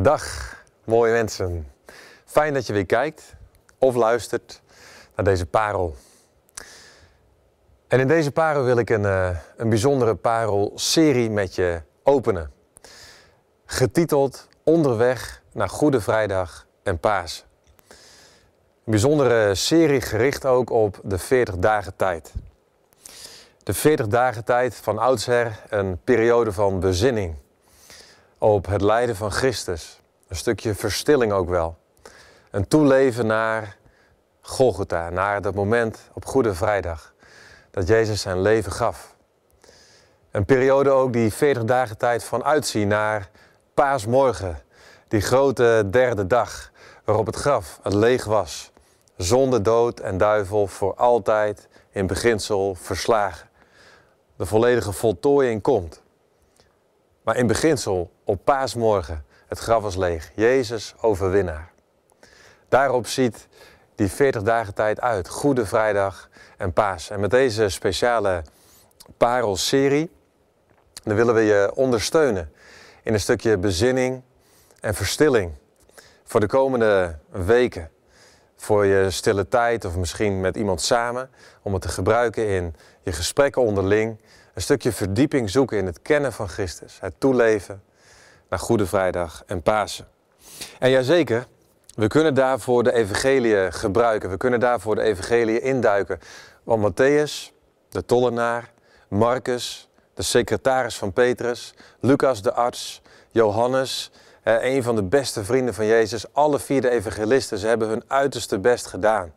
Dag mooie mensen. Fijn dat je weer kijkt of luistert naar deze parel. En in deze parel wil ik een, uh, een bijzondere met je openen. Getiteld Onderweg naar Goede Vrijdag en Paas. Een bijzondere serie gericht ook op de 40 dagen tijd. De 40 dagen tijd van oudsher een periode van bezinning op het lijden van Christus. Een stukje verstilling ook wel. Een toeleven naar Golgotha, naar dat moment op Goede Vrijdag dat Jezus zijn leven gaf. Een periode ook die 40 dagen tijd van uitzien naar paasmorgen, die grote derde dag waarop het graf het leeg was, zonder dood en duivel voor altijd in beginsel verslagen. De volledige voltooiing komt. Maar in beginsel op paasmorgen, het graf was leeg. Jezus overwinnaar. Daarop ziet die 40 dagen tijd uit. Goede Vrijdag en Paas. En met deze speciale parelserie dan willen we je ondersteunen in een stukje bezinning en verstilling voor de komende weken. Voor je stille tijd of misschien met iemand samen. Om het te gebruiken in je gesprekken onderling. Een stukje verdieping zoeken in het kennen van Christus. Het toeleven naar Goede Vrijdag en Pasen. En jazeker, we kunnen daarvoor de evangelie gebruiken. We kunnen daarvoor de evangelie induiken. Want Matthäus, de tollenaar, Marcus, de secretaris van Petrus, Lucas de arts, Johannes, een van de beste vrienden van Jezus, alle vier de evangelisten, ze hebben hun uiterste best gedaan.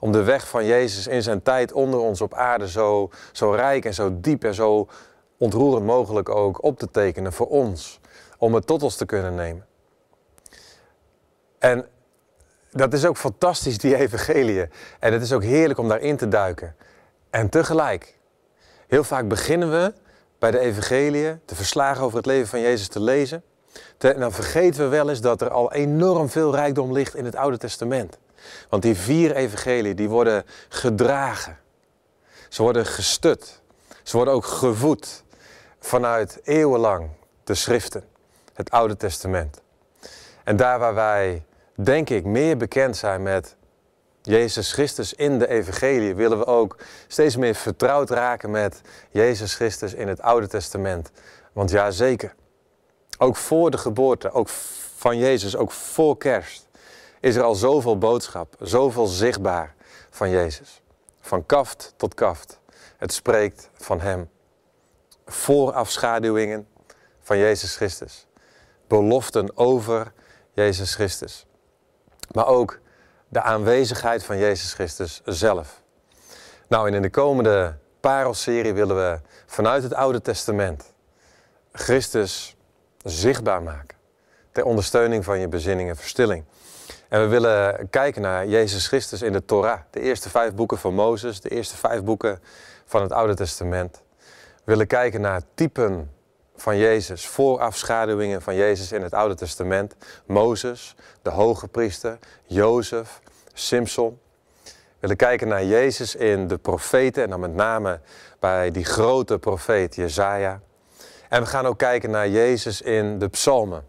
Om de weg van Jezus in zijn tijd onder ons op aarde zo, zo rijk en zo diep en zo ontroerend mogelijk ook op te tekenen voor ons. Om het tot ons te kunnen nemen. En dat is ook fantastisch, die evangelie. En het is ook heerlijk om daarin te duiken. En tegelijk, heel vaak beginnen we bij de evangelie, de verslagen over het leven van Jezus te lezen. Dan vergeten we wel eens dat er al enorm veel rijkdom ligt in het Oude Testament. Want die vier evangelieën, die worden gedragen. Ze worden gestut. Ze worden ook gevoed vanuit eeuwenlang de schriften, het Oude Testament. En daar waar wij, denk ik, meer bekend zijn met Jezus Christus in de Evangelie, willen we ook steeds meer vertrouwd raken met Jezus Christus in het Oude Testament. Want ja, zeker. Ook voor de geboorte, ook van Jezus, ook voor kerst, is er al zoveel boodschap, zoveel zichtbaar van Jezus. Van kaft tot kaft. Het spreekt van Hem. Voorafschaduwingen van Jezus Christus. Beloften over Jezus Christus. Maar ook de aanwezigheid van Jezus Christus zelf. Nou, en in de komende parelserie willen we vanuit het Oude Testament Christus zichtbaar maken. Ter ondersteuning van je bezinning en verstilling. En we willen kijken naar Jezus Christus in de Torah. De eerste vijf boeken van Mozes, de eerste vijf boeken van het Oude Testament. We willen kijken naar typen van Jezus, voorafschaduwingen van Jezus in het Oude Testament. Mozes, de hoge priester, Jozef, Simpson. We willen kijken naar Jezus in de profeten en dan met name bij die grote profeet Jezaja. En we gaan ook kijken naar Jezus in de psalmen.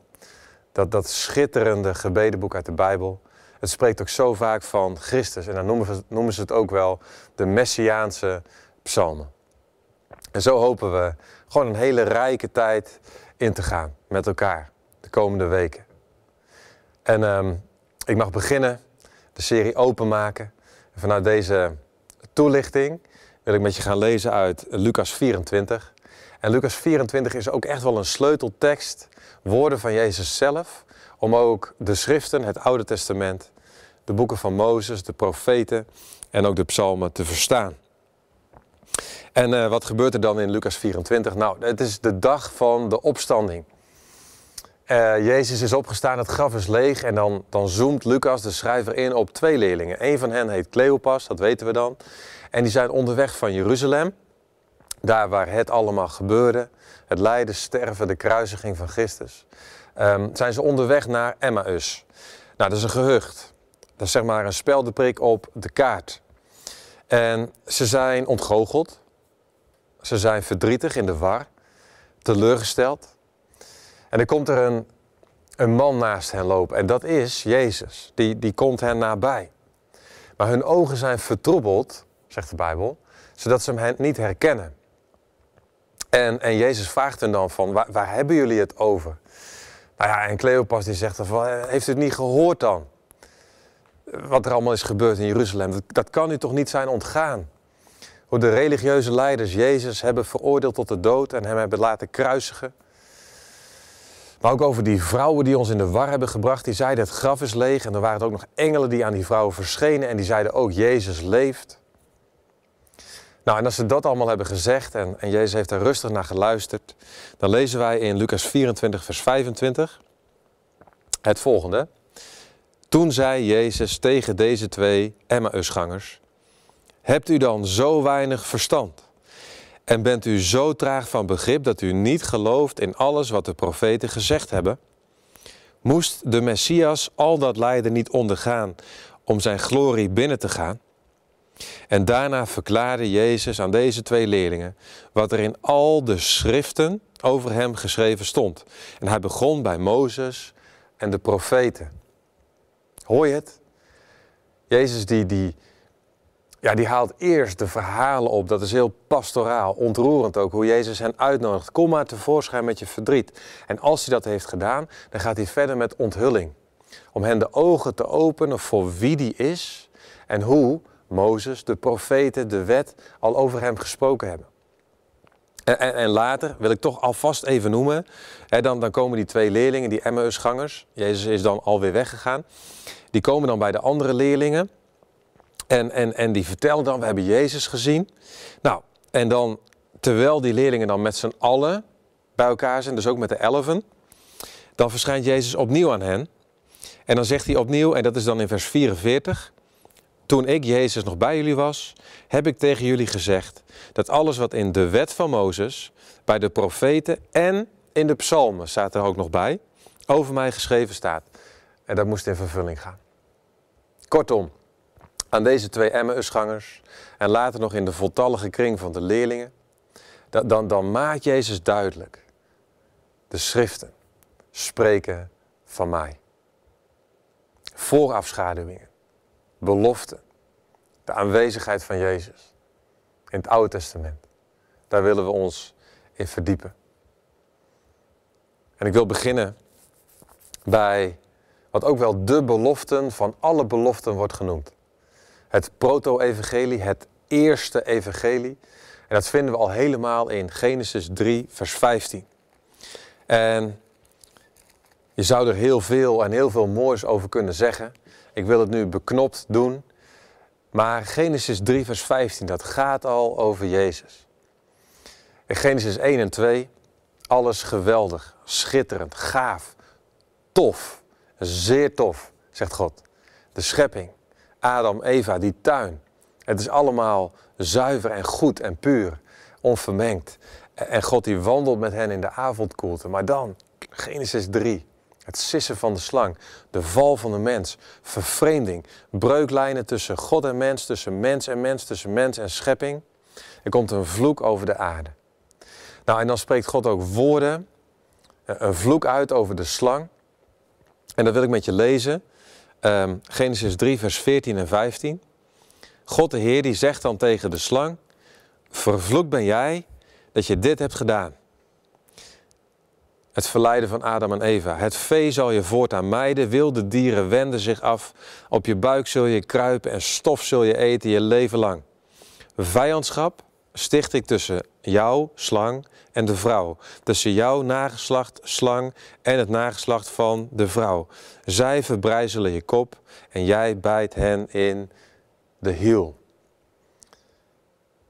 Dat, dat schitterende gebedenboek uit de Bijbel. Het spreekt ook zo vaak van Christus. En dan noemen, ze het ook wel de Messiaanse psalmen. En zo hopen we gewoon een hele rijke tijd in te gaan met elkaar de komende weken. En um, ik mag beginnen, de serie openmaken. En vanuit deze toelichting wil ik met je gaan lezen uit Lucas 24. En Lucas 24 is ook echt wel een sleuteltekst, woorden van Jezus zelf, om ook de schriften, het Oude Testament, de boeken van Mozes, de profeten en ook de psalmen te verstaan. En uh, wat gebeurt er dan in Lucas 24? Nou, het is de dag van de opstanding. Uh, Jezus is opgestaan, het graf is leeg en dan, dan zoomt Lucas, de schrijver, in op twee leerlingen. Een van hen heet Cleopas, dat weten we dan. En die zijn onderweg van Jeruzalem, daar waar het allemaal gebeurde. Het lijden, sterven, de kruisiging van Christus. Um, zijn ze onderweg naar Emmaus. Nou, dat is een gehucht. Dat is zeg maar een speldeprik op de kaart. En ze zijn ontgoocheld. Ze zijn verdrietig in de war, teleurgesteld. En er komt er een een man naast hen lopen. En dat is Jezus. Die, die komt hen nabij. Maar hun ogen zijn vertroebeld, zegt de Bijbel, zodat ze hem niet herkennen. En, en Jezus vraagt hen dan van, waar, waar hebben jullie het over? Nou ja, en Cleopas die zegt dan van, heeft u het niet gehoord dan? Wat er allemaal is gebeurd in Jeruzalem. Dat, dat kan u toch niet zijn ontgaan? Hoe de religieuze leiders Jezus hebben veroordeeld tot de dood en hem hebben laten kruisigen. Maar ook over die vrouwen die ons in de war hebben gebracht. Die zeiden het graf is leeg. En er waren ook nog engelen die aan die vrouwen verschenen. En die zeiden ook Jezus leeft. Nou, en als ze dat allemaal hebben gezegd en, en Jezus heeft er rustig naar geluisterd. Dan lezen wij in Lucas 24 vers 25 het volgende. Toen zei Jezus tegen deze twee Emmausgangers. Hebt u dan zo weinig verstand? En bent u zo traag van begrip dat u niet gelooft in alles wat de profeten gezegd hebben? Moest de Messias al dat lijden niet ondergaan om zijn glorie binnen te gaan? En daarna verklaarde Jezus aan deze twee leerlingen wat er in al de schriften over hem geschreven stond. En hij begon bij Mozes en de profeten. Hoor je het? Jezus die, die, ja, die haalt eerst de verhalen op. Dat is heel pastoraal, ontroerend ook, hoe Jezus hen uitnodigt. Kom maar tevoorschijn met je verdriet. En als hij dat heeft gedaan, dan gaat hij verder met onthulling. Om hen de ogen te openen voor wie die is en hoe Mozes, de profeten, de wet al over hem gesproken hebben. En, en, en later wil ik toch alvast even noemen, hè, dan, dan komen die twee leerlingen, die Emmausgangers, Jezus is dan alweer weggegaan, die komen dan bij de andere leerlingen en, en, en die vertellen dan, we hebben Jezus gezien. Nou, en dan, terwijl die leerlingen dan met z'n allen bij elkaar zijn, dus ook met de elfen, dan verschijnt Jezus opnieuw aan hen. En dan zegt hij opnieuw, en dat is dan in vers 44, toen ik, Jezus, nog bij jullie was, heb ik tegen jullie gezegd dat alles wat in de wet van Mozes, bij de profeten en in de psalmen, staat er ook nog bij, over mij geschreven staat. En dat moest in vervulling gaan. Kortom, aan deze twee Emmausgangers en later nog in de voltallige kring van de leerlingen, dan, dan maakt Jezus duidelijk, de schriften spreken van mij. Voorafschaduwingen belofte, de aanwezigheid van Jezus in het Oude Testament. Daar willen we ons in verdiepen. En ik wil beginnen bij wat ook wel de beloften van alle beloften wordt genoemd. Het proto-evangelie, het eerste evangelie. En dat vinden we al helemaal in Genesis 3, vers 15. En je zou er heel veel en heel veel moois over kunnen zeggen. Ik wil het nu beknopt doen. Maar Genesis 3, vers 15, dat gaat al over Jezus. In Genesis 1 en 2, alles geweldig, schitterend, gaaf, tof, zeer tof, zegt God. De schepping, Adam, Eva, die tuin. Het is allemaal zuiver en goed en puur, onvermengd. En God die wandelt met hen in de avondkoelte. Maar dan, Genesis 3, het sissen van de slang, de val van de mens, vervreemding, breuklijnen tussen God en mens, tussen mens en mens, tussen mens en schepping. Er komt een vloek over de aarde. Nou, en dan spreekt God ook woorden, eh, een vloek uit over de slang. En dat wil ik met je lezen. Um, Genesis 3, vers 14 en 15. God de Heer die zegt dan tegen de slang: Vervloekt ben jij dat je dit hebt gedaan. Het verleiden van Adam en Eva. Het vee zal je voortaan mijden, wilde dieren wenden zich af. Op je buik zul je kruipen en stof zul je eten je leven lang. Vijandschap sticht ik tussen jou, slang, en de vrouw. Tussen jouw nageslacht, slang, en het nageslacht van de vrouw. Zij verbrijzelen je kop en jij bijt hen in de hiel.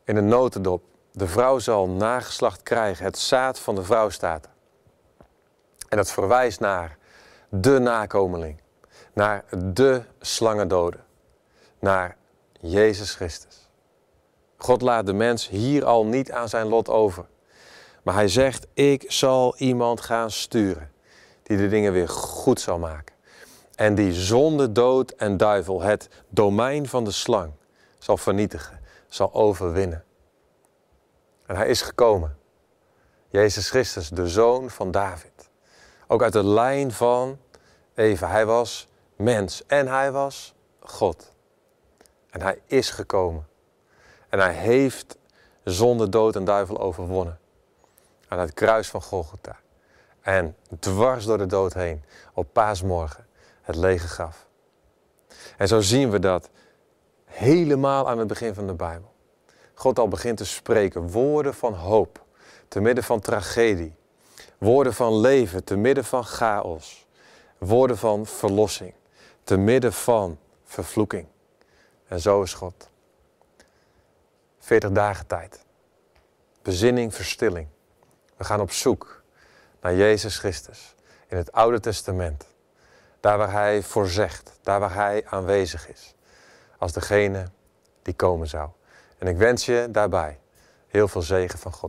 In een notendop. De vrouw zal nageslacht krijgen. Het zaad van de vrouw staat. En dat verwijst naar de nakomeling, naar de slangendode, naar Jezus Christus. God laat de mens hier al niet aan zijn lot over. Maar hij zegt, ik zal iemand gaan sturen die de dingen weer goed zal maken. En die zonde, dood en duivel, het domein van de slang, zal vernietigen, zal overwinnen. En hij is gekomen. Jezus Christus, de zoon van David. Ook uit de lijn van Eva. Hij was mens en hij was God. En hij is gekomen. En hij heeft zonde, dood en duivel overwonnen. Aan het kruis van Golgotha. En dwars door de dood heen, op paasmorgen, het lege graf. En zo zien we dat helemaal aan het begin van de Bijbel. God al begint te spreken woorden van hoop, te midden van tragedie. Woorden van leven, te midden van chaos. Woorden van verlossing, te midden van vervloeking. En zo is God. 40 dagen tijd. Bezinning, verstilling. We gaan op zoek naar Jezus Christus in het Oude Testament. Daar waar Hij voorzegt, daar waar Hij aanwezig is. Als degene die komen zou. En ik wens je daarbij heel veel zegen van God.